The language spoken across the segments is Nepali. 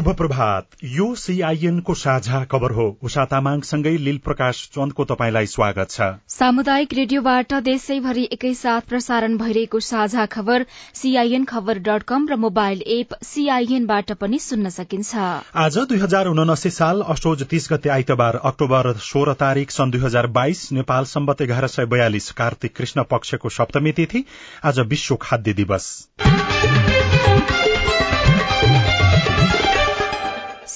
शुभ प्रभात यो सीआईएनको साझा खबर हो। उषा तामाङसँगै लील प्रकाश चन्दको तपाईँलाई स्वागत छ। सामुदायिक रेडियोबाट देशैभरि एकैसाथ प्रसारण भइरहेको साझा खबर सीआईएन खबर डट कम र मोबाइल एप सीआईएनबाट पनि सुन्न सकिन्छ। आज दुई हजार उनासी साल असोज तीस गते आइतबार अक्टोबर सोह्र तारीक सन् दुई हजार बाइस नेपाल सम्बत एघार सय बयालिस कार्तिक कृष्ण पक्षको सप्तमी तिथि आज विश्व खाद्य दिवस।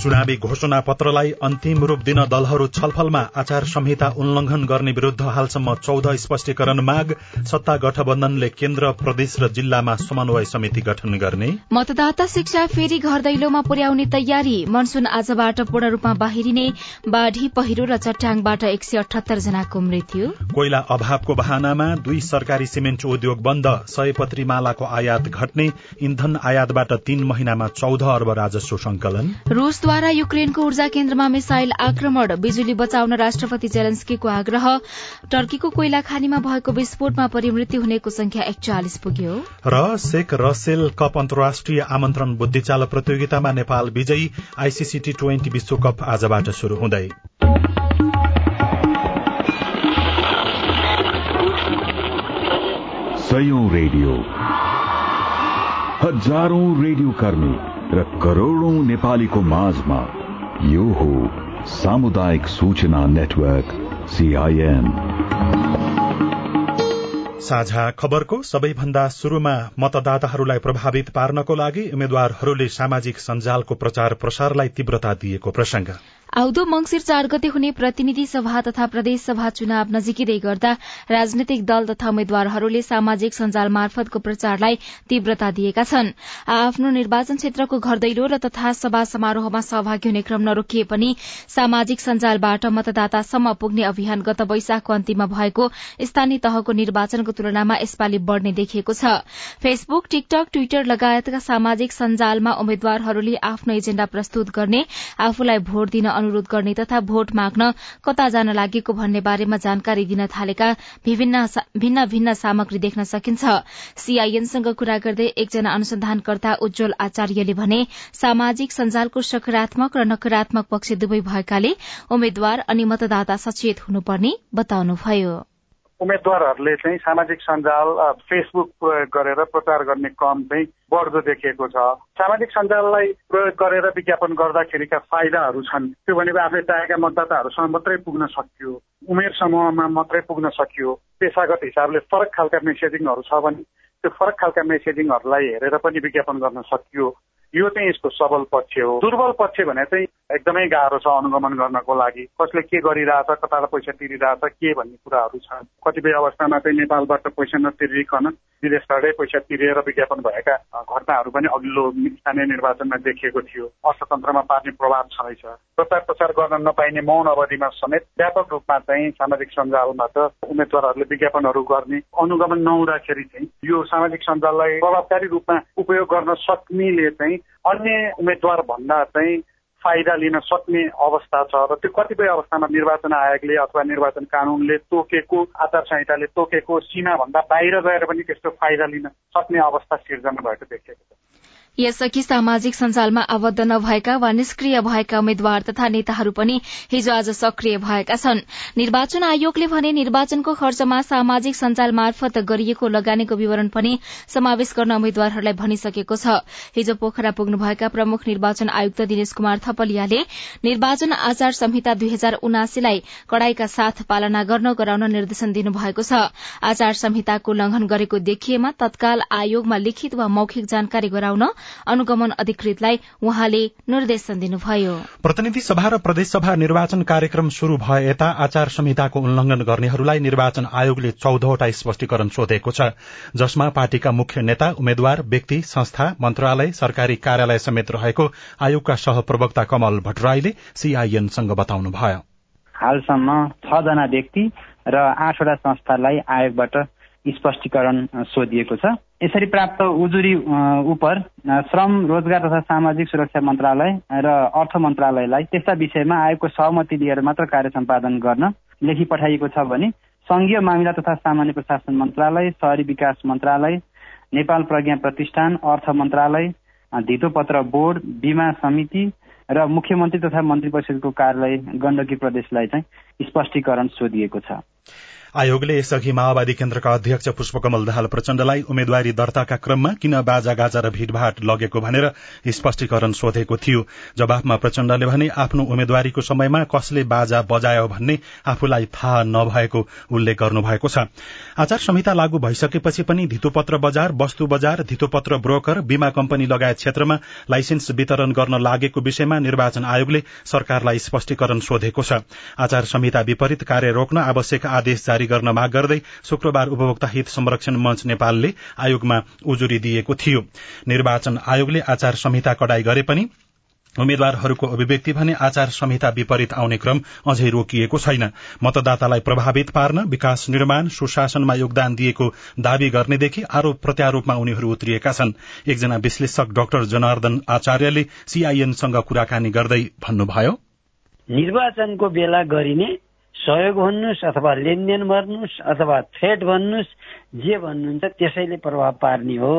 चुनावी घोषणा पत्रलाई अन्तिम रूप दिन दलहरू छलफलमा आचार संहिता उल्लंघन गर्ने विरूद्ध हालसम्म चौध स्पष्टीकरण माग सत्ता गठबन्धनले केन्द्र प्रदेश र जिल्लामा समन्वय समिति गठन गर्ने। मतदाता शिक्षा फेरि घर दैलोमा पुर्याउने तयारी मनसून आजबाट पूर्ण रूपमा बाहिरिने बाढ़ी पहिरो र चट्याङबाट एक सय अठहत्तर जनाको मृत्यु। कोइला अभावको बहानामा दुई सरकारी सिमेन्ट उद्योग बन्द सयपत्री मालाको आयात घट्ने इन्धन आयातबाट तीन महिनामा चौध अर्ब राजस्व संकलन रूसद्वारा युक्रेनको ऊर्जा केन्द्रमा मिसाइल आक्रमण बिजुली बचाउन राष्ट्रपति जेलेन्स्कीको आग्रह। टर्कीको कोइला खानीमा भएको विस्फोटमा परिमृत्यु हुनेको संख्या एकचालिस पुग्यो। र शेख रसेल कप अन्तर्राष्ट्रिय आमन्त्रण बुद्धिचाल प्रतियोगितामा नेपाल विजयी आईसीसी टी ट्वेन्टी विश्वकप आजबाट शुरू हुँदै। रेडियो। हजारौं रेडियो कर्मी। र करोड़ौं नेपालीको माझमा यो हो सामुदायिक सूचना नेटवर्क सीआईएन साझा खबरको सबैभन्दा शुरूमा मतदाताहरूलाई प्रभावित पार्नको लागि उम्मेद्वारहरूले सामाजिक सञ्जालको प्रचार प्रसारलाई तीव्रता दिएको प्रसंग आउँदो मंगिर चार गते हुने प्रतिनिधि सभा तथा प्रदेश सभा चुनाव नजिकै गर्दा राजनैतिक दल तथा उम्मेद्वारहरूले सामाजिक सञ्जाल मार्फतको प्रचारलाई तीव्रता दिएका छन्। आफ्नो निर्वाचन क्षेत्रको घर दैलो र तथा सभा समारोहमा सहभागी हुने क्रम नरोकिए पनि सामाजिक सञ्जालबाट मतदातासम्म पुग्ने अभियान गत वैशाखको अन्तिममा भएको स्थानीय तहको निर्वाचनको तुलनामा यसपालि बढ़ने देखिएको छ। फेसबुक टिकटक ट्विटर लगायतका सामाजिक सञ्जालमा उम्मेद्वारहरूले आफ्नो एजेण्डा प्रस्तुत गर्ने आफूलाई भोट दिन अनुरोध गर्ने तथा भोट माग्न कता जान लागेको भन्ने बारेमा जानकारी दिन थालेका भिन्न भिन्न सामग्री देख्न सकिन्छ। सीआईएनसँग कुरा गर्दै एकजना अनुसन्धानकर्ता उज्जवल आचार्यले भने सामाजिक सञ्जालको सकारात्मक र नकारात्मक पक्ष दुवै भएकाले उम्मेद्वार अनि मतदाता सचेत हुनुपर्ने बताउनुभयो। उम्मेद्वारहरूले चाहिँ सामाजिक सञ्जाल फेसबुक प्रयोग गरेर प्रचार गर्ने क्रम चाहिँ बढ्दो देखिएको छ। सामाजिक सञ्जाललाई प्रयोग गरेर विज्ञापन गर्दाखेरिका फाइदाहरू छन्। त्यो भनेको आफूले चाहेका मतदाताहरूसँग मात्रै पुग्न सकियो उमेर समूहमा मात्रै पुग्न सकियो। पेसागत हिसाबले फरक खालका मेसेजिङहरू छ भने त्यो फरक खालका मेसेजिङहरूलाई हेरेर पनि विज्ञापन गर्न सकियो। यो चाहिँ यसको सबल पक्ष हो। दुर्बल पक्ष भने चाहिँ एकदमै गाह्रो छ अनुगमन गर्नको लागि। कसले के गरिरहेछ कता पैसा तिरिरहेछ के भन्ने कुराहरू छन्। कतिपय अवस्थामा चाहिँ नेपालबाट पैसा नतिरिकन विदेशबाटै पैसा तिरेर विज्ञापन भएका घटनाहरू पनि अघिल्लो स्थानीय निर्वाचनमा देखिएको थियो। अर्थतन्त्रमा पार्ने प्रभाव छँदैछ। प्रचार प्रसार गर्न नपाइने मौन अवधिमा समेत व्यापक रूपमा चाहिँ सामाजिक सञ्जालबाट उम्मेद्वारहरूले विज्ञापनहरू गर्ने अनुगमन नहुँदाखेरि चाहिँ यो सामाजिक सञ्जाललाई प्रभावकारी रूपमा उपयोग गर्न सक्नेले चाहिँ अन्य उम्मेद्वार भन्दा चाहिँ फाइदा लिन सक्ने अवस्था छ र त्यो कतिपय अवस्थामा निर्वाचन आयोगले अथवा निर्वाचन कानूनले तोकेको आचार संहिताले तोकेको सीमाभन्दा बाहिर गएर पनि त्यस्तो फाइदा लिन सक्ने अवस्था सिर्जना भएको देखिएको छ। यसअघि सामाजिक सञ्जालमा आबद्ध नभएका वा निष्क्रिय भएका उम्मेद्वार तथा नेताहरू पनि हिजो आज सक्रिय भएका छन्। निर्वाचन आयोगले भने निर्वाचनको खर्चमा सामाजिक सञ्जाल मार्फत गरिएको लगानीको विवरण पनि समावेश गर्न उम्मेद्वारहरूलाई भनिसकेको छ। हिजो पोखरा पुग्नुभएका प्रमुख निर्वाचन आयुक्त दिनेश कुमार थपलियाले निर्वाचन आचार संहिता दुई हजार उनासीलाई कड़ाईका साथ पालना गर्न गराउन निर्देशन दिनुभएको छ। आचार संहिताको उल्लंघन गरेको देखिएमा तत्काल आयोगमा लिखित वा मौखिक जानकारी गराउन अनुगमन अधिकृतलाई उहाँले निर्देशन दिनुभयो। प्रतिनिधि सभा र प्रदेशसभा निर्वाचन कार्यक्रम शुरू भए यता आचार संहिताको उल्लंघन गर्नेहरूलाई निर्वाचन आयोगले चौधवटा स्पष्टीकरण सोधेको छ जसमा पार्टीका मुख्य नेता उम्मेद्वार व्यक्ति संस्था मन्त्रालय सरकारी कार्यालय समेत रहेको आयोगका सहप्रवक्ता कमल भट्टराईले सीआईएनसँग बताउनुभयो। हालसम्म छजना व्यक्ति र आठवटा संस्थालाई आयोगबाट स्पष्टीकरण सोधिएको छ। यसरी प्राप्त उजुरी उप श्रम रोजगार तथा सामाजिक सुरक्षा मन्त्रालय र अर्थ मन्त्रालयलाई त्यस्ता विषयमा आयोगको सहमति लिएर मात्र कार्य सम्पादन गर्न लेखी पठाइएको छ भने संघीय मामिला तथा सामान्य प्रशासन मन्त्रालय शहरी विकास मन्त्रालय नेपाल प्रज्ञा प्रतिष्ठान अर्थ मन्त्रालय धितोपत्र बोर्ड बीमा समिति र मुख्यमन्त्री तथा मन्त्री परिषदको कार्यालय गण्डकी प्रदेशलाई चाहिँ स्पष्टीकरण सोधिएको छ। आयोगले यसअघि माओवादी केन्द्रका अध्यक्ष पुष्पकमल दाहाल प्रचण्डलाई उम्मेद्वारी दर्ताका क्रममा किन बाजा गाजा र भीड़भाड़ लगेको भनेर स्पष्टीकरण सोधेको थियो। जवाफमा प्रचण्डले भने आफ्नो उम्मेद्वारीको समयमा कसले बाजा बजायो भन्ने आफूलाई थाहा नभएको उल्लेख गर्नुभएको छ। आचार संहिता लागू भइसकेपछि पनि धितोपत्र बजार वस्तु बजार धितोपत्र ब्रोकर बीमा कम्पनी लगायत क्षेत्रमा लाइसेन्स वितरण गर्न लागेको विषयमा निर्वाचन आयोगले सरकारलाई स्पष्टीकरण सोधेको छ। आचार संहिता विपरीत कार्य रोक्न आवश्यक आदेश जारी गर्न माग गर्दै शुक्रबार उपभोक्ता हित संरक्षण मंच नेपालले आयोगमा उजुरी दिएको थियो। निर्वाचन आयोगले आचार संहिता कडाई गरे पनि उम्मेद्वारहरूको अभिव्यक्ति भने आचार संहिता विपरीत आउने क्रम अझै रोकिएको छैन। मतदातालाई प्रभावित पार्न विकास निर्माण सुशासनमा योगदान दिएको दावी गर्नेदेखि आरोप प्रत्यारोपमा उनीहरू उत्रिएका छन्। एकजना विश्लेषक डाक्टर जनार्दन आचार्यले सीआईएनसँग कुराकानी गर्दै भन्नुभयो। निर्वाचनको बेला गरिने सहयोग भन्नुहोस् अथवा लेनदेन भन्नुहोस् अथवा थ्रेट भन्नुहोस् जे भन्नुहुन्छ त्यसैले प्रभाव पार्ने हो।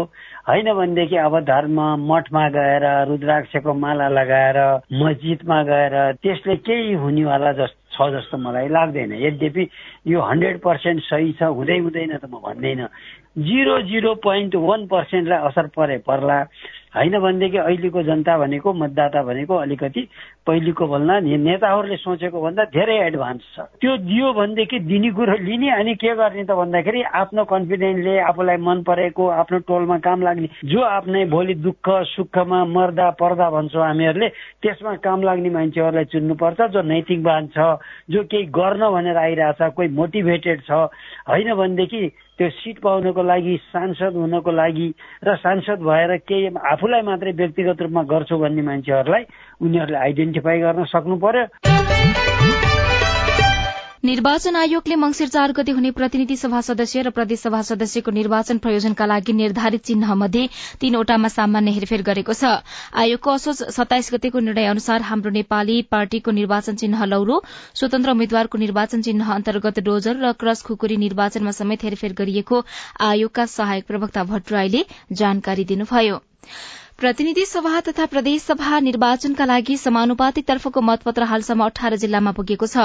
होइन भनेदेखि अब धर्म मठमा गएर रुद्राक्षको माला लगाएर मस्जिदमा गएर त्यसले केही हुनेवाला जस्तो छ जस्तो मलाई लाग्दैन। यद्यपि यो हन्ड्रेड पर्सेन्ट सही छ हुँदै हुँदैन त म भन्दैन। जिरो जिरो पोइन्ट वान पर्सेन्टलाई असर परे पर्ला। होइन भनेदेखि अहिलेको जनता भनेको मतदाता भनेको अलिकति पहिलेको भन्दा नेताहरूले सोचेको भन्दा धेरै एडभान्स छ। त्यो दियो भनेदेखि दिने कुरो लिने अनि के गर्ने त भन्दाखेरि आफ्नो कन्फिडेन्सले आफूलाई मन परेको आफ्नो टोलमा काम लाग्ने जो आफ्नै भोलि दुःख सुखमा मर्दा पर्दा भन्छौँ हामीहरूले त्यसमा काम लाग्ने मान्छेहरूलाई चुन्नुपर्छ। जो नैतिकवान छ जो केही गर्न भनेर आइरहेछ कोही मोटिभेटेड छ होइन भनेदेखि त्यो सिट पाउनको लागि सांसद हुनको लागि र सांसद भएर केही आफूलाई मात्रै व्यक्तिगत रूपमा गर्छु भन्ने मान्छेहरूलाई उनीहरूले आइडेन्टिफाई गर्न सक्नु पर्यो। निर्वाचन आयोगले मंगिर चार गते हुने प्रतिनिधि सभा सदस्य र प्रदेशसभा सदस्यको निर्वाचन प्रयोजनका लागि निर्धारित चिन्ह मध्ये तीनवटामा सामान्य हेरफेर गरेको छ। आयोगको असोज सत्ताइस गतेको निर्णय अनुसार हाम्रो नेपाली पार्टीको निर्वाचन चिन्ह लौरो स्वतन्त्र उम्मेद्वारको निर्वाचन चिन्ह अन्तर्गत डोजर र क्रस खुकुरी निर्वाचनमा समेत हेरफेर गरिएको आयोगका सहायक प्रवक्ता भट्टराईले जानकारी दिनुभयो। प्रतिनिधि सभा तथा प्रदेशसभा निर्वाचनका लागि समानुपातिक तर्फको मतपत्र हालसम्म अठार जिल्लामा पुगेको छ।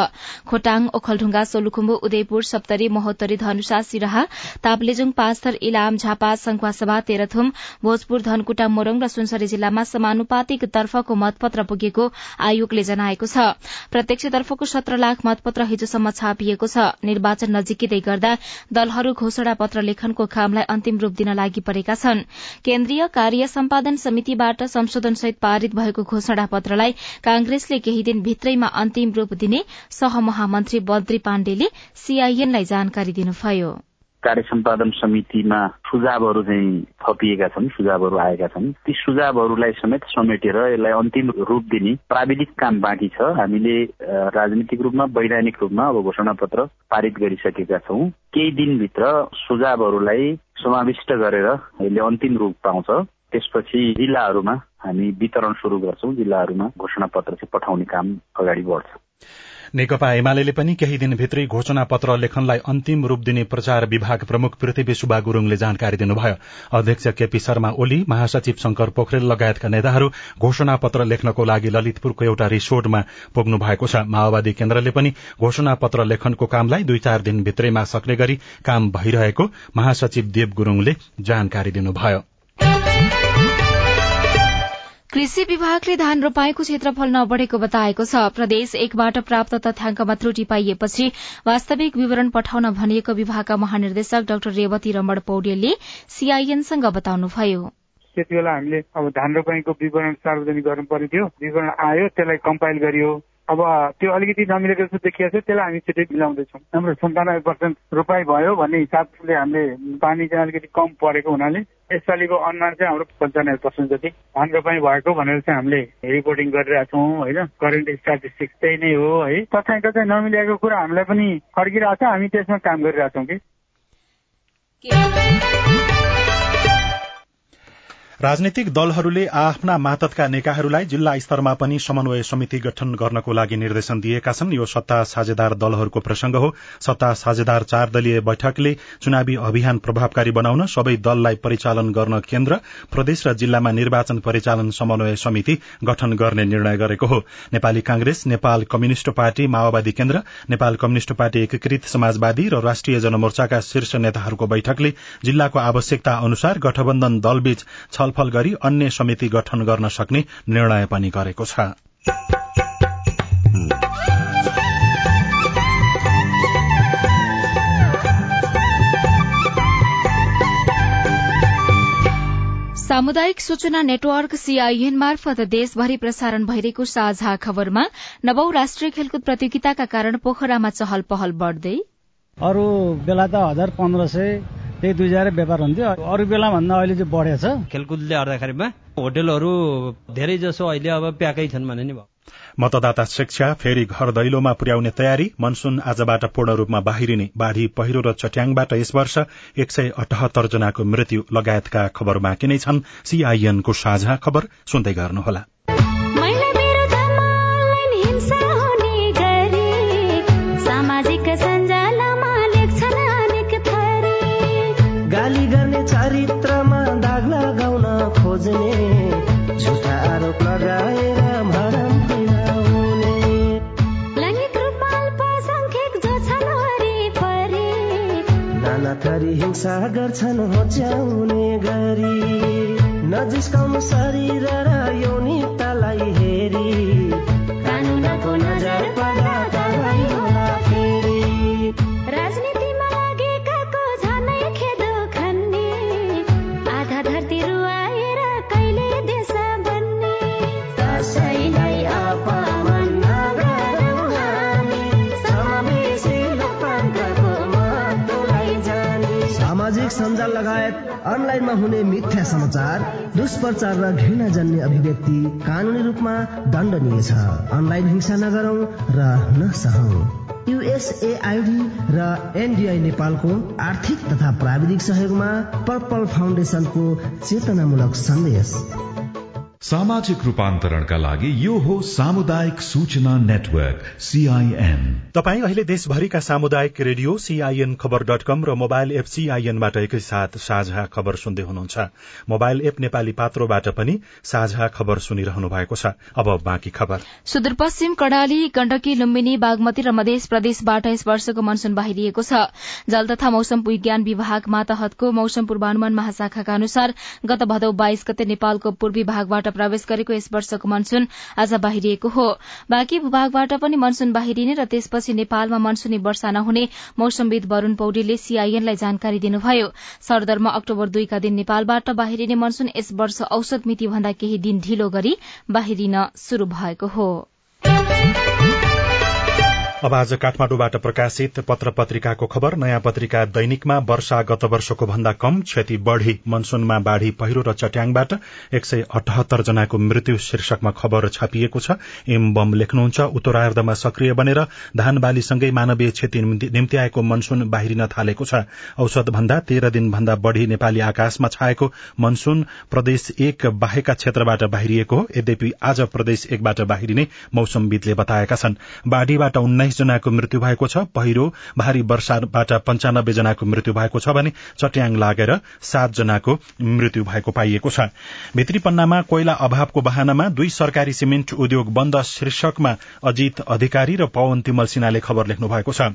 खोटाङ ओखलढुङ्गा सोलुखुम्बु उदयपुर सप्तरी महोत्तरी धनुषा सिराहा तापलेजुङ पाँचथर इलाम झापा संखुवासभा तेह्रथुम भोजपुर धनकुटा मोरङ र सुनसरी जिल्लामा समानुपातिक तर्फको मतपत्र पुगेको आयोगले जनाएको छ। प्रत्यक्षतर्फको सत्र लाख मतपत्र हिजोसम्म छापिएको छ। निर्वाचन नजिकै गर्दा दलहरू घोषणा पत्र लेखनको कामलाई अन्तिम रूप दिन लागि परेका छन्। केन्द्रीय कार्य सम्पादन समितिबाट संशोधनसहित पारित भएको घोषणा पत्रलाई कांग्रेसले केही दिन भित्रैमा अन्तिम रूप दिने सहमहामन्त्री बद्री पाण्डेले सीआईएनलाई जानकारी दिनुभयो। कार्य सम्पादन समितिमा सुझावहरू चाहिँ थपिएका छन् सुझावहरू आएका छन्। ती सुझावहरूलाई समेत समेटेर यसलाई अन्तिम रूप दिने प्राविधिक काम बाँकी छ। हामीले राजनीतिक रूपमा वैधानिक रूपमा अब घोषणा पत्र पारित गरिसकेका छौँ। केही दिनभित्र सुझावहरूलाई समाविष्ट गरेर यसले अन्तिम रूप पाउँछ। त्यसपछि जिल्लाहरूमा हामी वितरण शुरू गर्छौं। जिल्लाहरूमा घोषणा पत्र चाहिँ पठाउने काम अगाडि बढ्छ। नेकपा एमाले पनि केही दिनभित्रै घोषणा पत्र लेखनलाई अन्तिम रूप दिने प्रचार विभाग प्रमुख पृथ्वी सुब्बा गुरूङले जानकारी दिनुभयो। अध्यक्ष केपी शर्मा ओली महासचिव शंकर पोखरेल लगायतका नेताहरू घोषणा पत्र लेख्नको लागि ललितपुरको एउटा रिसोर्टमा पुग्नु भएको छ। माओवादी केन्द्रले पनि घोषणा पत्र लेखनको कामलाई दुई चार दिनभित्रैमा सक्ने गरी काम भइरहेको महासचिव देव गुरूङले जानकारी दिनुभयो। कृषि विभागले धान रोपाईको क्षेत्रफल नबढ़ेको बताएको छ। प्रदेश एकबाट प्राप्त तथ्याङ्कमा त्रुटि पाइएपछि वास्तविक विवरण पठाउन भनिएको विभागका महानिर्देशक डाक्टर रेवती रमण पौडेलले सीआईएनसँग बताउनुभयो। त्यति बेला हामीले अब धान रोपाइँको विवरण सार्वजनिक गर्नु पर्ने थियो विवरण आयो त्यसलाई कम्पाइल गरियो। अब त्यो अलिकति नमिलेको जस्तो देखिएको छ त्यसलाई हामी छिटै मिलाउँदैछौँ। हाम्रो सन्तानब्बे पर्सेन्ट रोपाइ भयो भन्ने हिसाबले हामीले पानी चाहिँ अलिकति कम परेको हुनाले यसपालिको अनुमान चाहिँ हाम्रो पन्चानब्बे पर्सेन्ट जति धान रोपाइ भएको भनेर चाहिँ हामीले रिपोर्टिङ गरिरहेको छौँ होइन? करेन्ट स्ट्याटिस्टिक्स त्यही नै हो है? तथाइ तथाइ नमिलेको कुरा हामीलाई पनि फर्किरहेको छ हामी त्यसमा काम गरिरहेछौँ कि? राजनीतिक दलहरूले आफ्ना मातहतका नेकाहरूलाई जिल्ला स्तरमा पनि समन्वय समिति गठन गर्नको लागि निर्देशन दिएका छन्। यो सत्ता साझेदार दलहरूको प्रसंग हो। सत्ता साझेदार चार दलीय बैठकले चुनावी अभियान प्रभावकारी बनाउन सबै दललाई परिचालन गर्न केन्द्र प्रदेश र जिल्लामा निर्वाचन परिचालन समन्वय समिति गठन गर्ने निर्णय गरेको हो। नेपाली कांग्रेस नेपाल कम्युनिष्ट पार्टी माओवादी केन्द्र नेपाल कम्युनिष्ट पार्टी एकीकृत समाजवादी र राष्ट्रिय जनमोर्चाका शीर्ष नेताहरूको बैठकले जिल्लाको आवश्यकता अनुसार गठबन्धन दलबीच छलफल गरी अन्य समिति गठन गर्न सक्ने निर्णय पनि गरेको छ। सामुदायिक सूचना नेटवर्क सीआईएन मार्फत देशभरि प्रसारण भइरहेको साझा खबरमा नवौं राष्ट्रिय खेलकुद प्रतियोगिताका कारण पोखरामा चहल पहल बढ्दै अरू बेला त हजार पन्ध्र सय त्यही दुई हजार व्यापार हुन्थ्यो। अरू बेला भन्दा अहिले चाहिँ बढेछ। खेलकुदले गर्दाखेरिमा होटेलहरू धेरै जसो अहिले अब प्याकै छन् भने नि भयो। मतदाता शिक्षा फेरि घर दैलोमा पुर्याउने तयारी मनसून आजबाट पूर्ण रूपमा बाहिरिने बाढ़ी पहिरो र चट्याङबाट यस वर्ष एक सय अठहत्तर जनाको मृत्यु लगायतका खबर बाँकी नै छन्। सीआईएनको साझा खबर सुन्दै गर्नुहोला। गर्छन् होच्याउने गरी नजिस्काउनु समाचार दुष्प्रचार र घृणा जन्य अभिव्यक्ति कानूनी रूपमा दण्डनीय छ। अनलाइन हिंसा नगरौं र नसहौं। युएसएआईडी र एनडीआई नेपालको आर्थिक तथा प्राविधिक सहयोगमा पर्पल फाउन्डेशनको चेतनामूलक सन्देश। सामाजिक रूपान्तरणका लागि यो हो सामुदायिक सूचना नेटवर्क सीआईएन तपाई अहिले देशभरिका सामुदायिक radio CIN Khabar dot com र मोबाइल एप सीआईएनबाट एकैसाथ साझा खबर सुन्दै हुनुहुन्छ। मोबाइल एप नेपाली पात्रोबाट पनि साझा खबर सुनिरहनु भएको छ। अब बाँकी खबर। सुदूरपश्चिम कडाली गण्डकी लुम्बिनी बागमती र मध्य प्रदेशबाट यस वर्षको मनसून बाहिरिएको छ। जल तथा मौसम विज्ञान विभाग मातहतको मौसम पूर्वानुमान महाशाखाका अनुसार गत भदौ बाइस गते नेपालको पूर्वी भागबाट प्रवेश गरेको यस वर्षको मनसून आज बाहिरिएको हो। बाँकी भूभागबाट पनि मनसून बाहिरिने र त्यसपछि नेपालमा मनसूनी वर्षा नहुने मौसमविद वरूण पौडेलले सीआईएनलाई जानकारी दिनुभयो। सरदरमा अक्टोबर दुईका दिन नेपालबाट बाहिरिने मनसून यस वर्ष औसत मिति भन्दा केही दिन ढिलो गरी बाहिरिन शुरू भएको हो। अब आज काठमाडौँबाट प्रकाशित पत्र पत्रिकाको खबर। नयाँ पत्रिका दैनिकमा वर्षा गत वर्षको भन्दा कम क्षति बढ़ी। मनसूनमा बाढ़ी पहिरो र चट्याङबाट एक सय अठहत्तर जनाको मृत्यु शीर्षकमा खबर छापिएको छ। एम बम लेख्नुहुन्छ उत्तरार्धमा सक्रिय बनेर धान बालीसँगै मानवीय क्षति निम्ति आएको मनसून बाहिरिन थालेको छ। औसत भन्दा तेह्र दिन भन्दा बढ़ी नेपाली आकाशमा छाएको मनसून प्रदेश एक बाहेकका क्षेत्रबाट बाहिरिएको हो। यद्यपि आज प्रदेश एकबाट बाहिरिने मौसमविदले बताएका छन्। बाढ़ीबाट उन्नाइस जनाको मृत्यु भएको छ। पहिरो भारी वर्षाबाट पञ्चानब्बे जनाको मृत्यु भएको छ भने चट्याङ लागेर सात जनाको मृत्यु भएको पाइएको छ। भित्री पन्नामा कोइला अभावको बहानामा दुई सरकारी सिमेन्ट उद्योग बन्द शीर्षकमा अजित अधिकारी र पवन तिमल सिन्हाले खबर लेख्नु भएको छ।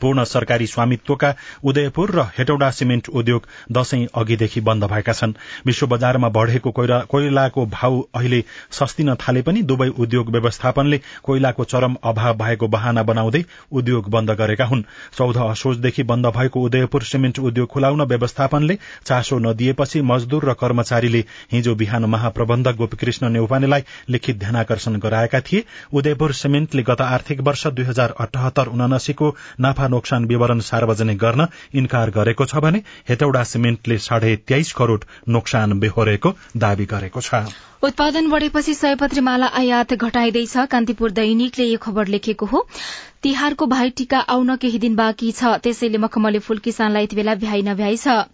पूर्ण सरकारी स्वामित्वका उदयपुर र हेटौडा सिमेन्ट उद्योग दशैं अघिदेखि बन्द भएका छन्। विश्व बजारमा बढ़ेको कोइलाको भाव अहिले सस्तिन थाले पनि दुवै उद्योग व्यवस्थापनले कोइलाको चरम अभाव भएको बहाना बनाउँदै उद्योग बन्द गरेका हुन्। चौध असोजदेखि बन्द भएको उदयपुर सिमेन्ट उद्योग खुलाउन व्यवस्थापनले चासो नदिएपछि मजदूर र कर्मचारीले हिजो बिहान महाप्रबन्धक गोपीकृष्ण नेउपानेलाई लिखित ध्यानाकर्षण गराएका थिए। उदयपुर सिमेन्टले गत आर्थिक वर्ष दुई हजार अठहत्तर उनासीको नाफा नोक्सान विवरण सार्वजनिक गर्न इन्कार गरेको छ भने हेटौडा सिमेन्टले साढे तेइस करोड़ नोक्सान बेहोरेको दावी गरेको छ। उत्पादन बढ़ेपछि सयपत्री माला आयात घटाइँदैछ। कान्तिपुर दैनिकले यो खबर लेखेको हो। तिहारको भाइ टीका आउन केही दिन बाँकी छ। त्यसैले मखमली फूल किसानलाई यति बेला भ्याइ नभ्याइ छ।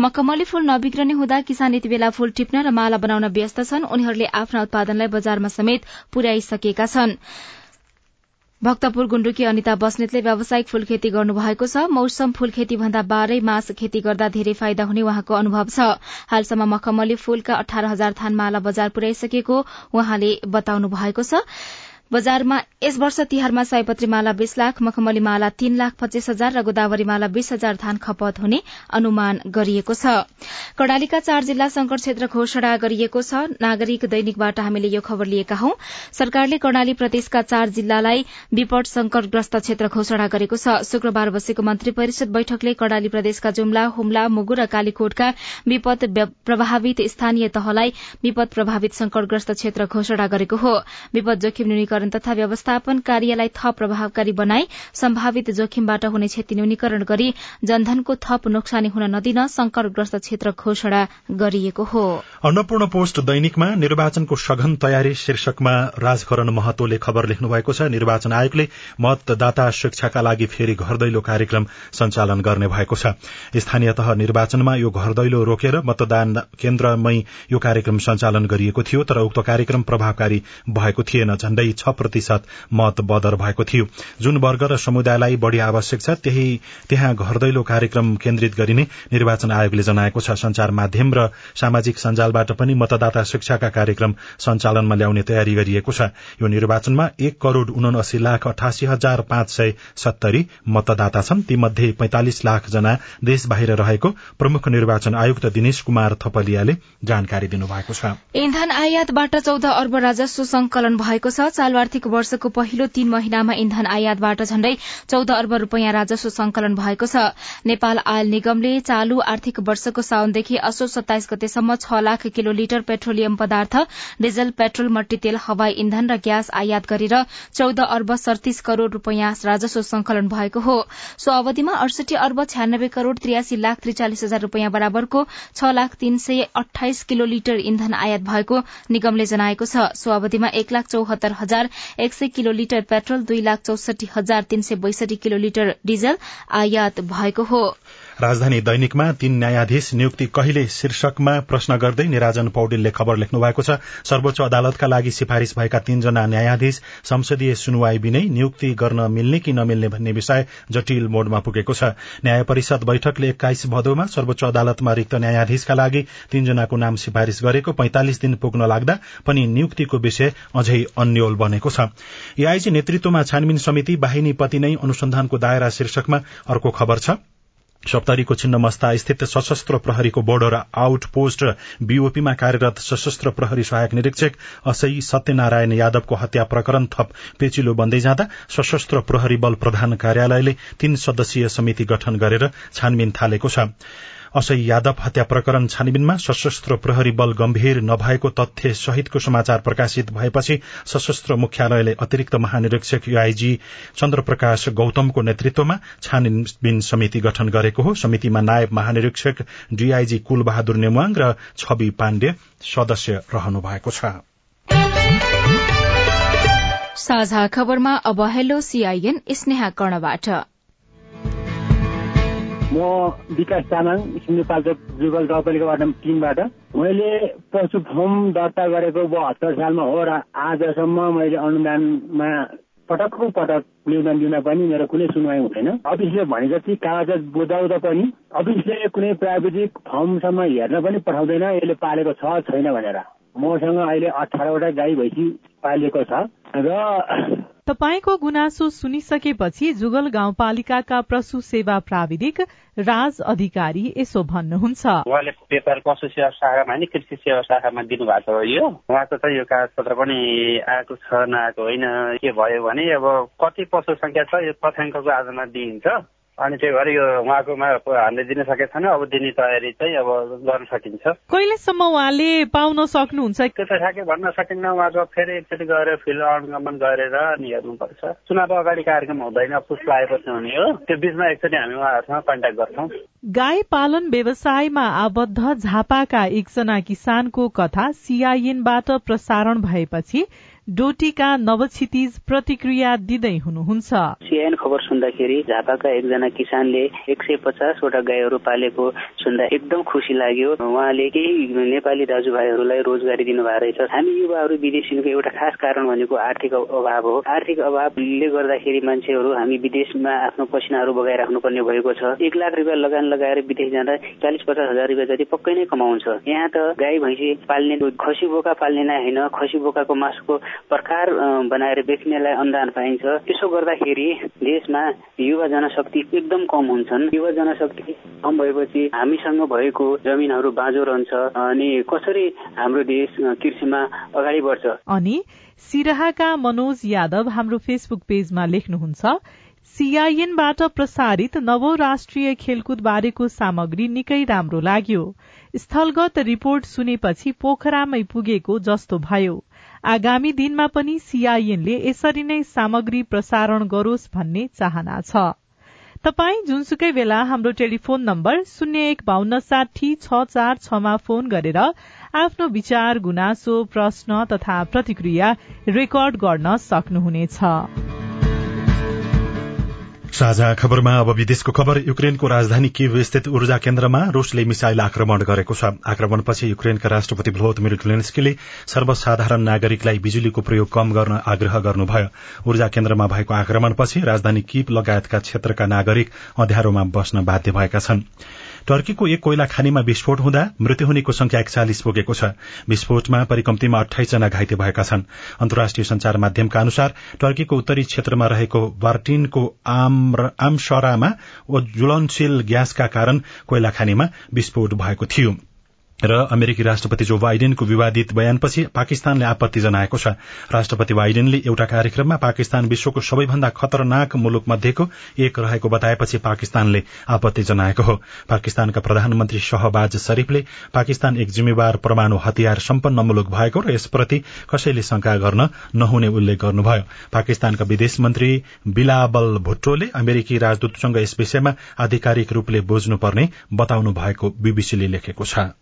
मखमली फूल नबिग्रने हुँदा किसान यति बेला फूल टिप्न र माला बनाउन व्यस्त छन्। उनीहरूले आफ्ना उत्पादनलाई बजारमा समेत पुर्याइसकेका छन्। भक्तपुर गुण्डुकी अनिता बस्नेतले व्यावसायिक फूल खेती गर्नुभएको छ। मौसम फूल खेती भन्दा बाह्रै मास खेती गर्दा धेरै फाइदा हुने उहाँको अनुभव छ। हालसम्म मखमली फूलका अठार हजार थान माला बजार पुर्याइसकेको उहाँले बताउनु भएको छ। बजारमा यस वर्ष तिहारमा सयपत्री माला बीस लाख मखमली माला तीन लाख पच्चीस हजार र गोदावरी माला बीस हजार धान खपत हुने अनुमान गरिएको छ। कडालीका चार जिल्ला संकट क्षेत्र घोषणा गरिएको छ। नागरिक दैनिकबाट हामीले यो खबर लिएका हौं। सरकारले कर्णाली प्रदेशका चार जिल्लालाई विपद संकटग्रस्त क्षेत्र घोषणा गरेको छ। शुक्रबार बसेको मन्त्री परिषद बैठकले कर्णाली प्रदेशका जुम्ला हुम्ला मुगु र कालीकोटका विपद प्रभावित स्थानीय तहलाई विपद प्रभावित संकटग्रस्त क्षेत्र घोषणा गरेको हो। विपद जोखिम न्यूनीकरण तथा व्यवस्थापन कार्यलाई थप प्रभावकारी बनाई सम्भावित जोखिमबाट हुने क्षति न्यूनीकरण गरी जनधनको थप नोक्सानी हुन नदिन संकटग्रस्त क्षेत्र घोषणा गरिएको हो। अन्नपूर्ण पोस्ट दैनिकमा निर्वाचनको सघन तयारी शीर्षकमा राजकरण महतोले खबर लेख्नु भएको छ। निर्वाचन आयोगले मतदाता शिक्षाका लागि फेरि घर दैलो कार्यक्रम सञ्चालन गर्ने भएको छ। स्थानीय तह निर्वाचनमा यो घर दैलो रोकेर मतदान केन्द्रमै यो कार्यक्रम सञ्चालन गरिएको थियो तर उक्त कार्यक्रम प्रभावकारी भएको थिएन। झण्डै छ प्रतिशत मत बदर भएको थियो। जुन वर्ग र समुदायलाई बढ़ी आवश्यक छ त्यही त्यहाँ घर दैलो कार्यक्रम केन्द्रित गरिने निर्वाचन आयोगले जनाएको छ। संचार माध्यम र सामाजिक सञ्जालबाट पनि मतदाता शिक्षाका कार्यक्रम सञ्चालनमा ल्याउने तयारी गरिएको छ। यो निर्वाचनमा एक करोड़ उनासी लाख अठासी हजार पाँच सय सत्तरी मतदाता छन्। तीमध्ये पैंतालिस लाख जना देश बाहिर रहेको प्रमुख निर्वाचन आयुक्त दिनेश कुमार थपलियाले जानकारी दिनुभएको छ। इन्धन आयातबाट चौध अर्ब राजस्व संकलन भएको छ। चालू आर्थिक वर्षको पहिलो तीन महिनामा इन्धन आयातबाट झण्डै चौध अर्ब रूपियाँ राजस्व संकलन भएको छ। नेपाल आयल निगमले चालू आर्थिक वर्षको साउनदेखि असोज सत्ताइस गतेसम्म छ लाख किलो लिटर पेट्रोलियम पदार्थ डिजल पेट्रोल मट्टी तेल हवाई इन्धन र ग्यास आयात गरेर चौध अर्ब सड़तीस करोड़ रूपियाँ राजस्व संकलन भएको हो। सो अवधिमा अडसठी अर्ब छ्यानब्बे करोड़ त्रियासी लाख त्रिचालिस हजार रूपियाँ बराबरको छ लाख तीन सय अठाइस किलो लिटर इन्धन आयात भएको निगमले जनाएको छ। सो अवधिमा एक लाख चौहत्तर हजार एक सय किलो लिटर पेट्रोल दुई लाख चौसठी हजार तीन सय बैसठी किलो लिटर डिजल आयात भएको हो। राजधानी दैनिकमा तीन न्यायाधीश नियुक्ति कहिले शीर्षकमा प्रश्न गर्दै निराजन पौडेलले खबर लेख्नु भएको छ। सर्वोच्च अदालतका लागि सिफारिश भएका तीनजना न्यायाधीश संसदीय सुनवाई बिनै नियुक्ति गर्न मिल्ने कि नमिल्ने भन्ने विषय जटिल मोडमा पुगेको छ। न्याय परिषद बैठकले एक्काइस भदौमा सर्वोच्च अदालतमा रिक्त न्यायाधीशका लागि तीनजनाको नाम सिफारिश गरेको पैंतालिस दिन पुग्न लाग्दा पनि नियुक्तिको विषय अझै अन्यल बनेको छ। एआईजी नेतृत्वमा छानबिन समिति बाहिनी पति नै अनुसन्धानको दायरा शीर्षकमा अर्को खबर छ। सप्तरीको छिन्नमस्ता स्थित सशस्त्र प्रहरीको बोर्डर आउट पोस्ट बीओपीमा कार्यरत सशस्त्र प्रहरी सहायक निरीक्षक असै सत्यनारायण यादवको हत्या प्रकरण थप पेचिलो बन्दै जाँदा सशस्त्र प्रहरी बल प्रधान कार्यालयले तीन सदस्यीय समिति गठन गरेर छानबिन थालेको छ। असै यादव हत्या प्रकरण छानबिनमा सशस्त्र प्रहरी बल गम्भीर नभएको तथ्य सहितको समाचार प्रकाशित भएपछि सशस्त्र मुख्यालयले अतिरिक्त महानिरीक्षक आईजी चन्द्रप्रकाश गौतमको नेतृत्वमा छानबिन समिति गठन गरेको हो। समितिमा नायब महानिरीक्षक डीआईजी कुलबहादुर नेमुवाङ र छवि पाण्डे सदस्य रहनु भएको छ। साझा खबरमा अब हेलो सीआईएन स्नेहा कर्णबाट। म विकास तामाङ सिन्धुपाल्चोक जुगल गाउँपालिका वार्ड नम्बर तिनबाट। मैले पशु फर्म दर्ता गरेको बहत्तर सालमा हो र आजसम्म मैले अनुदानमा पटकको पटक निवेदन दिँदा पनि मेरो कुनै सुनवाई हुँदैन। अफिसले भने जति कागजात बुझाउँदा पनि अफिसले कुनै प्राविधिक फर्मसम्म हेर्न पनि पठाउँदैन। यसले पालेको छ छैन भनेर। मसँग अहिले अठारवटा गाई भैँसी पालिएको छ र तपाईँको गुनासो सुनिसकेपछि जुगल गाउँपालिकाका प्रसु सेवा प्राविधिक राज अधिकारी यसो भन्नुहुन्छ। उहाँले पेपर पशु सेवा शाखामा नि कृषि सेवा शाखामा दिनुभएको हो यो। उहाँको चाहिँ यो कागजपत्र पनि आएको छ नआएको होइन के भयो भने अब कति पशु संख्या छ यो तथ्याङ्कको आधारमा दिइन्छ। अनि त्यही भएर यो उहाँकोमा हामीले दिन सकेको छैन अब दिने तयारी चाहिँ अब गर्न सकिन्छ। कहिलेसम्म उहाँले पाउन सक्नुहुन्छ? त्यो त ठ्याक्कै भन्न सकिन्न उहाँको फेरि एकचोटि गएर फिल्ड अनुगमन गरेर अनि हेर्नुपर्छ। चुनाव अगाडि कार्यक्रम हुँदैन पुष्प आएपछि हुने हो। त्यो बिचमा एकचोटि हामी उहाँहरूसँग कन्ट्याक्ट गर्छौँ। गाई पालन व्यवसायमा आबद्ध झापाका एकजना किसानको कथा सीआईएनबाट प्रसारण भएपछि डोटीका नवक्षितिज प्रतिक्रिया दिँदै हुनुहुन्छ। सिआइएन खबर सुन्दाखेरि झापाका एकजना किसानले एक सय पचासवटा गाईहरू पालेको सुन्दा एकदम खुसी लाग्यो। उहाँले केही नेपाली दाजुभाइहरूलाई रोजगारी दिनुभएको रहेछ। हामी युवाहरू विदेशीको एउटा खास कारण भनेको आर्थिक अभाव हो। आर्थिक अभावले गर्दाखेरि मान्छेहरू हामी विदेशमा आफ्नो पसिनाहरू बगाइराख्नु पर्ने भएको छ। एक लाख रुपियाँ लगान लगाएर विदेश जाँदा चालिस पचास हजार रुपियाँ जति पक्कै नै कमाउँछ। यहाँ त गाई भैँसी पाल्ने खसी बोका पाल्ने नै होइन। खसी बोकाको मासुको प्रकार बनाएर बेच्नेलाई अनुदान पाइन्छ। त्यसो गर्दाखेरि देशमा युवा जनशक्ति एकदम कम हुन्छन्। युवा जनशक्ति कम भएपछि हामीसँग भएको जमिनहरू बाँझो रहन्छ अनि कसरी हाम्रो देश कृषिमा अगाडि बढ्छ? अनि सिराहाका मनोज यादव हाम्रो फेसबुक पेजमा लेख्नुहुन्छ सीआईएनबाट प्रसारित नवौं राष्ट्रिय खेलकुद बारेको सामग्री निकै राम्रो लाग्यो। स्थलगत रिपोर्ट सुनेपछि पोखरामै पुगेको जस्तो भयो। आगामी दिनमा पनि सीआईएनले यसरी नै सामग्री प्रसारण गरोस् भन्ने चाहना छ। तपाई जुनसुकै बेला हाम्रो टेलिफोन नम्बर शून्य एक बान्न साठी छ चार छमा फोन गरेर आफ्नो विचार गुनासो प्रश्न तथा प्रतिक्रिया रेकर्ड गर्न सक्नुहुनेछ। साझा खबरमा अब विदेशको खबर। युक्रेनको राजधानी किभ स्थित ऊर्जा केन्द्रमा रूसले मिसाइल आक्रमण गरेको छ। आक्रमणपछि युक्रेनका राष्ट्रपति भ्लोदिमिर जेलेन्स्कीले सर्वसाधारण नागरिकलाई बिजुलीको प्रयोग कम गर्न आग्रह गर्नुभयो। ऊर्जा केन्द्रमा भएको आक्रमणपछि राजधानी किप लगायतका क्षेत्रका नागरिक अँध्यारोमा बस्न बाध्य भएका छन्। टर्कीको एक कोइला खानीमा विस्फोट हुँदा मृत्यु हुनेको संख्या एकचालिस पुगेको छ। विस्फोटमा परिकम्तीमा अठाइस जना घाइते भएका छन्। अन्तर्राष्ट्रिय संचार माध्यमका अनुसार टर्कीको उत्तरी क्षेत्रमा रहेको बार्टिनको आमसरामा ज्वलनशील ग्यासका कारण कोइला खानीमा विस्फोट भएको थियो। र अमेरिकी राष्ट्रपति जो बाइडेनको विवादित बयानपछि पाकिस्तानले आपत्ति जनाएको छ। राष्ट्रपति बाइडेनले एउटा कार्यक्रममा पाकिस्तान विश्वको सबैभन्दा खतरनाक मुलुक मध्येको एक रहेको बताएपछि पाकिस्तानले आपत्ति जनाएको हो। पाकिस्तानका प्रधानमन्त्री शहबाज शरीफले पाकिस्तान एक जिम्मेवार परमाणु हतियार सम्पन्न मुलुक भएको र यसप्रति कसैले शंका गर्न नहुने उल्लेख गर्नुभयो। पाकिस्तानका विदेश मन्त्री बिलाबल भुट्टोले अमेरिकी राजदूतसँग यस विषयमा आधिकारिक रूपले बुझ्नुपर्ने बताउनु भएको बीबीसीले लेखेको छ।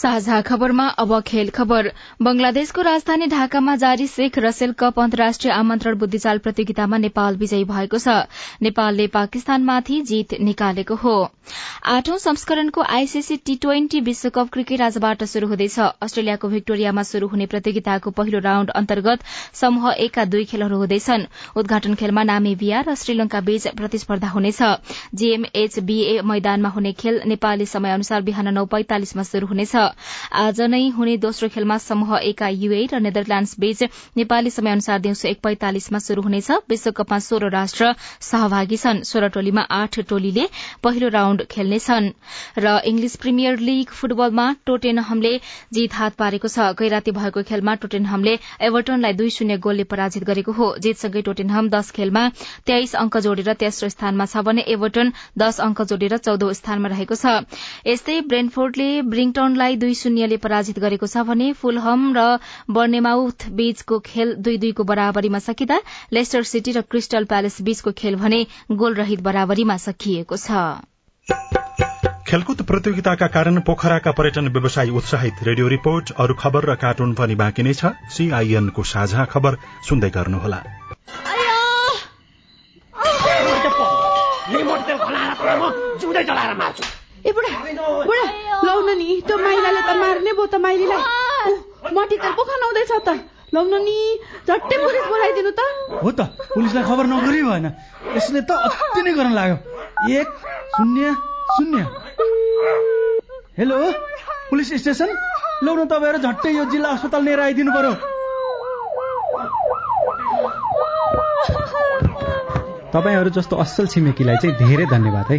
साझा खबरमा अब खेल खबर। बंगलादेशको राजधानी ढाकामा जारी शेख रसेल कप अन्तर्राष्ट्रिय आमन्त्रण बुद्धिचाल प्रतियोगितामा नेपाल विजयी भएको छ। नेपालले पाकिस्तानमाथि जीत निकालेको हो। आठौं संस्करणको आईसीसी टी ट्वेन्टी विश्वकप क्रिकेट आजबाट शुरू हुँदैछ। अस्ट्रेलियाको भिक्टोरियामा शुरू हुने प्रतियोगिताको पहिलो राउण्ड अन्तर्गत समूह एकका दुई खेलहरू हुँदैछन्। उद्घाटन खेलमा नामिबिया र श्रीलंका बीच प्रतिस्पर्धा हुनेछ। जीएमएचबीए मैदानमा हुने खेल नेपाली समय अनुसार बिहान नौ पैंतालिसमा शुरू हुनेछ। आज नै हुने दोस्रो खेलमा समूह एका युए र नेदरल्याण्ड्स बीच नेपाली समय अनुसार दिउँसो एक पैंतालिसमा शुरू हुनेछ। विश्वकपमा सोह्र राष्ट्र सहभागी छन्। सोह्र टोलीमा आठ टोलीले पहिलो राउण्ड खेल्नेछन्। र इंग्लिश प्रिमियर लीग फुटबलमा टोटेनहमले जीत हात पारेको छ। गैराती भएको खेलमा टोटेनहमले एभर्टनलाई दुई शून्य गोलले पराजित गरेको हो। जीतसँगै टोटेनहम दश खेलमा तेइस अंक जोडेर तेस्रो स्थानमा छ भने एभर्टन दश अंक जोडेर चौधौं स्थानमा रहेको छ। यस्तै ब्रेनफोर्डले ब्रिङटनलाई दुई शून्यले पराजित गरेको छ भने फुलहम र बर्नेमाउथ बीचको खेल दुई दुईको बराबरीमा सकिँदा लेस्टर सिटी र क्रिस्टल प्यालेस बीचको खेल भने गोलरहित बराबरीमा सकिएको छ। खेलकुद प्रतियोगिताका कारण पोखराका पर्यटन व्यवसायी उत्साहित। रेडियो रिपोर्ट अरू खबर र कार्टुन पनि बाँकी नै छ। सीआईएनको साझा खबर सुन्दै गर्नुहोला। ए बुढा बुढा। लौ नि त्यो माइलाले त मार्ने भयो त माइलीलाई। मटी त पो खनाउँदैछ त। लौ नि झट्टै पुलिस बोलाइदिनु त। हो त पुलिसलाई खबर नगरी भएन। यसले त अति नै गर्न लाग्यो। एक शून्य शून्य। Hello police station? लौ तपाईँहरू झट्टै यो जिल्ला अस्पताल लिएर आइदिनु पर्यो। तपाईँहरू जस्तो असल छिमेकीलाई चाहिँ धेरै धन्यवाद है।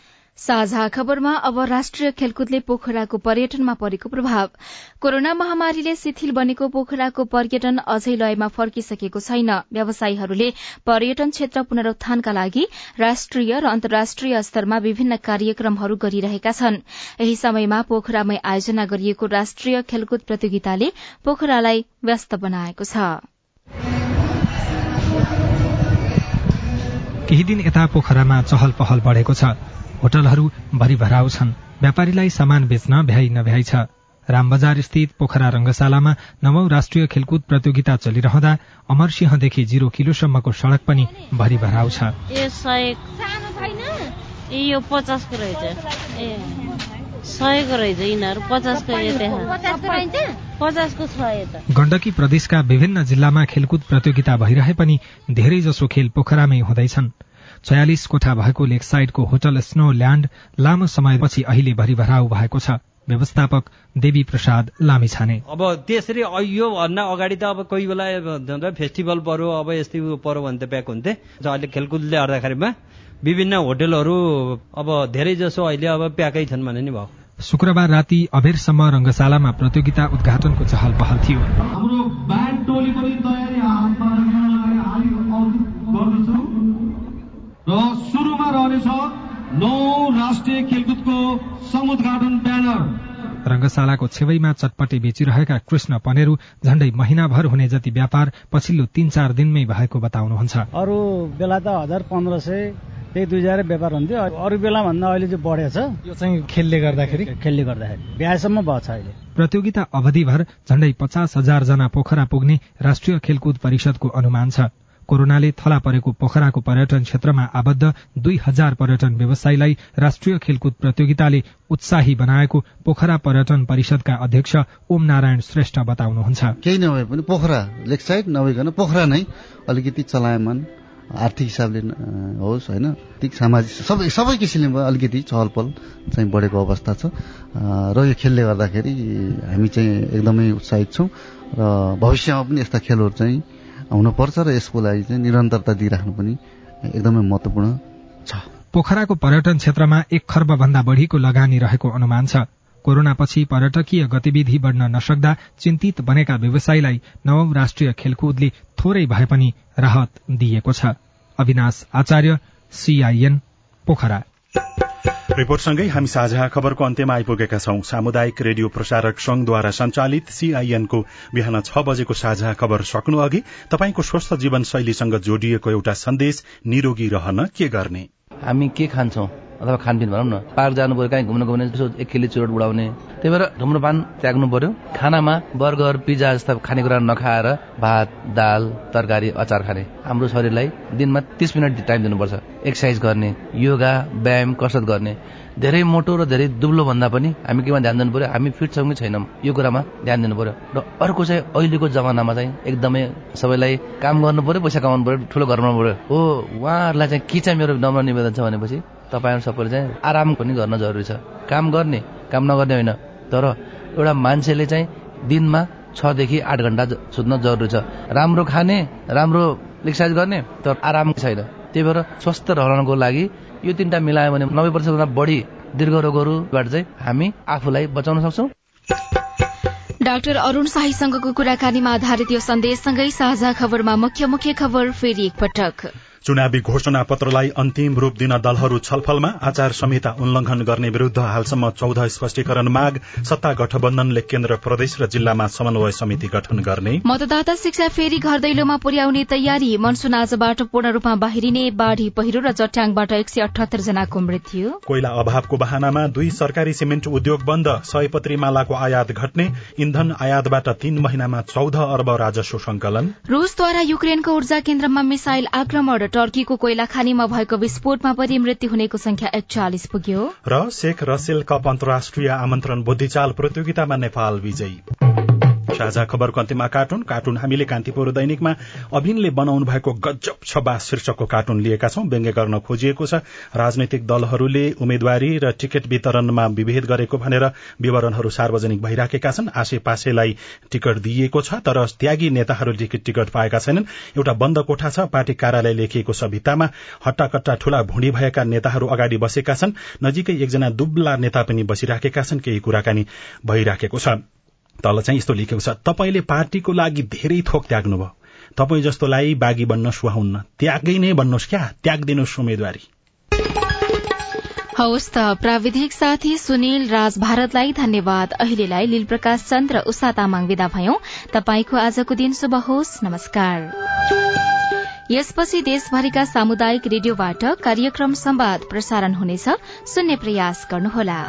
साझा खबरमा अब राष्ट्रिय खेलकुदले पोखराको पर्यटनमा परेको प्रभाव। कोरोना महामारीले शिथिल बनेको पोखराको पर्यटन अझै लयमा फर्किसकेको छैन। व्यवसायीहरूले पर्यटन क्षेत्र पुनरुत्थानका लागि राष्ट्रिय र अन्तर्राष्ट्रिय स्तरमा विभिन्न कार्यक्रमहरू गरिरहेका छन्। यही समयमा पोखरामै आयोजना गरिएको राष्ट्रिय खेलकुद प्रतियोगिताले पोखरालाई व्यस्त बनाएको छ। केही दिन यता पोखरामा चहल पहल बढ़ेको छ। होटलहरू भरिभराउ छन्। व्यापारीलाई सामान बेच्न भ्याइ नभ्याइ छ। रामबजार स्थित पोखरा रंगशालामा नवौं राष्ट्रिय खेलकुद प्रतियोगिता चलिरहँदा अमरसिंहदेखि जिरो किलोसम्मको सड़क पनि भरिभराउ छ। यो सय ए यो पचासको रहेछ। ए सयको रहेछ यिनीहरू। पचासको पचासको छ यता गण्डकी प्रदेशका विभिन्न जिल्लामा खेलकुद प्रतियोगिता भइरहे पनि धेरै जसो खेल पोखरामै हुँदैछन्। छयालिस कोठा भएको लेक साइडको होटल स्नो ल्याण्ड लामो समयपछि अहिले भरिभराउ भएको छ। व्यवस्थापक देवी प्रसाद लामिछाने। अब त्यसरी यो भन्दा अगाडि त अब कोही बेला फेस्टिभल पर्यो अब यस्तै पर्यो भने त प्याक हुन्थे अहिले खेलकुदले गर्दाखेरिमा विभिन्न होटलहरू अब धेरै जसो अहिले अब प्याकै छन् भने नि भयो। शुक्रबार राति अबेरसम्म रंगशालामा प्रतियोगिता उद्घाटनको चहल पहल थियो हाम्रो ब्यान्ड टोली पनि तयारी गर्दछु र सुरुमा रहनेछ नौ राष्ट्रिय खेलकुदको समुद्घाटन ब्यानर। रंगशालाको छेवैमा चटपटे बेचिरहेका कृष्ण पनेरू झण्डै महिनाभर हुने जति व्यापार पछिल्लो तीन चार दिनमै भएको बताउनुहुन्छ। अरू बेला त हजार पन्ध्र सय त्यही दुई हजार व्यापार हुन्थ्यो। अरू बेला भन्दा अहिले चाहिँ बढेछ। यो चाहिँ खेलले गर्दाखेरि? खेलले गर्दाखेरि। बिहासम्म छ अहिले। प्रतियोगिता अवधिभर झण्डै पचास हजार जना पोखरा पुग्ने राष्ट्रिय खेलकुद परिषदको अनुमान छ। कोरोनाले थला परेको पोखराको पर्यटन क्षेत्रमा आबद्ध दुई हजार पर्यटन व्यवसायीलाई राष्ट्रिय खेलकुद प्रतियोगिताले उत्साही बनाएको पोखरा पर्यटन परिषदका अध्यक्ष ओम नारायण श्रेष्ठ बताउनुहुन्छ। केही नभए पनि पोखरा लेक साइड नभइकन पोखरा नै अलिकति चलायमान आर्थिक हिसाबले होस् होइन सामाजिक सबै सबै किसिमले अलिकति चहलपहल चाहिँ बढेको अवस्था छ। र यो खेलले गर्दाखेरि हामी चाहिँ एकदमै उत्साहित छौँ र भविष्यमा पनि यस्ता खेलहरू चाहिँ हुनुपर्छ र यसको लागि चाहिँ निरन्तरता दिइराख्नु पनि एकदमै महत्वपूर्ण छ। पोखराको पर्यटन क्षेत्रमा एक खर्ब भन्दा बढ़ीको लगानी रहेको अनुमान छ। कोरोनापछि पर्यटकीय गतिविधि बढ़न नसक्दा चिन्तित बनेका व्यवसायीलाई नवौं राष्ट्रिय खेलकुदले थोरै भए पनि राहत दिएको छ। अविनाश आचार्य सीआईएन पोखरा। रिपोर्टसँगै हामी साझा खबरको अन्त्यमा आइपुगेका छौं। सामुदायिक रेडियो प्रसारक संघद्वारा संचालित सीआईएनको बिहान छ बजेको साझा खबर सक्नु अघि तपाईँको स्वस्थ जीवनशैलीसँग जोडिएको एउटा सन्देश निरोगी रहन के गर्ने? हामी के खान्छौँ? अथवा खानपिन भनौँ न पार्क जानु पर्यो कहीँ घुम्नु गयो यसो एक खेली चुरोट उडाउने त्यही भएर धुम्रपान त्याग्नु पर्यो। खानामा बर्गर पिज्जा जस्ता खानेकुरा नखाएर भात दाल तरकारी अचार खाने। हाम्रो शरीरलाई दिनमा तिस मिनट टाइम दिनुपर्छ। एक्सर्साइज गर्ने योगा व्यायाम कसरत गर्ने। धेरै मोटो र धेरै दुब्लो भन्दा पनि हामी केमा ध्यान दिनु पर्यो हामी फिट छौँ कि छैनौँ यो कुरामा ध्यान दिनु पर्यो र अर्को चाहिँ अहिलेको जमानामा चाहिँ एकदमै सबैलाई काम गर्नु पर्यो पैसा कमाउनु पर्यो ठुलो घर बनाउनु पर्यो। हो उहाँहरूलाई चाहिँ के चाहिँ मेरो नम्र निवेदन छ भनेपछि तपाईँहरू सबैले चाहिँ आराम पनि गर्न जरुरी छ। काम गर्ने काम नगर्ने होइन। तर एउटा मान्छेले चाहिँ दिनमा छदेखि आठ घन्टा सुत्न जरुरी छ। राम्रो खाने राम्रो एक्सर्साइज गर्ने तर आराम छैन। त्यही भएर स्वस्थ रहनको लागि यो तिनवटा मिलायो भने नब्बे प्रतिशतभन्दा बढी दीर्घ रोगहरूबाट चाहिँ हामी आफूलाई बचाउन सक्छौँ। डाक्टर अरूण शाहीसँगको कुराकानीमा आधारित यो सन्देशसँगै साझा खबरमा मुख्य मुख्य खबर फेरि एकपटक। चुनावी घोषणा पत्रलाई अन्तिम रूप दिन दलहरू छलफलमा आचार संहिता उल्लंघन गर्ने विरूद्ध हालसम्म चौध स्पष्टीकरण माग सत्ता गठबन्धनले केन्द्र प्रदेश र जिल्लामा समन्वय समिति गठन गर्ने। मतदाता शिक्षा फेरि घर दैलोमा पुर्याउने तयारी मनसून आजबाट पूर्ण रूपमा बाहिरिने बाढ़ी पहिरो र चट्याङबाट एक सय अठहत्तर जनाको मृत्यु। कोइला अभावको बहानामा दुई सरकारी सिमेन्ट उद्योग बन्द सयपत्री मालाको आयात घट्ने इन्धन आयातबाट तीन महिनामा चौध अर्ब राजस्व संकलन रूसद्वारा युक्रेनको ऊर्जा केन्द्रमा मिसाइल आक्रमण टर्कीको कोइला खानीमा भएको विस्फोटमा परि मृत्यु हुनेको संख्या एकचालिस पुग्यो। र शेख रसेल कप अन्तर्राष्ट्रिय आमन्त्रण बुद्धिचाल प्रतियोगितामा नेपाल विजयी। साझा खबरको अन्त्यमा कार्टुन। कार्टुन हामीले कान्तिपुर दैनिकमा अभिनले बनाउनु भएको गजब छबा शीर्षकको कार्टुन लिएका छौं। व्यङ्ग्य गर्न खोजिएको छ। राजनैतिक दलहरूले उम्मेद्वारी र टिकट वितरणमा विभेद गरेको भनेर विवरणहरू सार्वजनिक भइराखेका छन्। आसे पासेलाई टिकट दिइएको छ तर त्यागी नेताहरूले टिकट पाएका छैनन्। एउटा बन्द कोठा छ। पार्टी कार्यालय लेखिएको छ भित्तामा। हट्टाकट्टा ठूला भुँडी भएका नेताहरू अगाडि बसेका छन्। नजिकै एकजना दुब्ला नेता पनि बसिराखेका छन्। केही कुराकानी भइराखेको छ। तल चाहिँ यस्तो लेखेको छ तपाईँले पार्टीको लागि धेरै थोक त्याग्नुभयो। तपाईँ जस्तोलाई बागी बन्न सुहाउन्न। त्यागै नै भन्नुहोस् क्या। त्यागिदिनुहोस् उम्मेद्वारी। हवस् त प्राविधिक साथी सुनिल राज भारतलाई धन्यवाद। अहिलेलाई लील प्रकाश चन्द र उषा तामाङ विदा भयौं। तपाईँको आजको दिन शुभ होस्। नमस्कार। यसपछि देशभरिका सामुदायिक रेडियोबाट कार्यक्रम संवाद प्रसारण हुनेछ। सुन्ने प्रयास गर्नुहोला।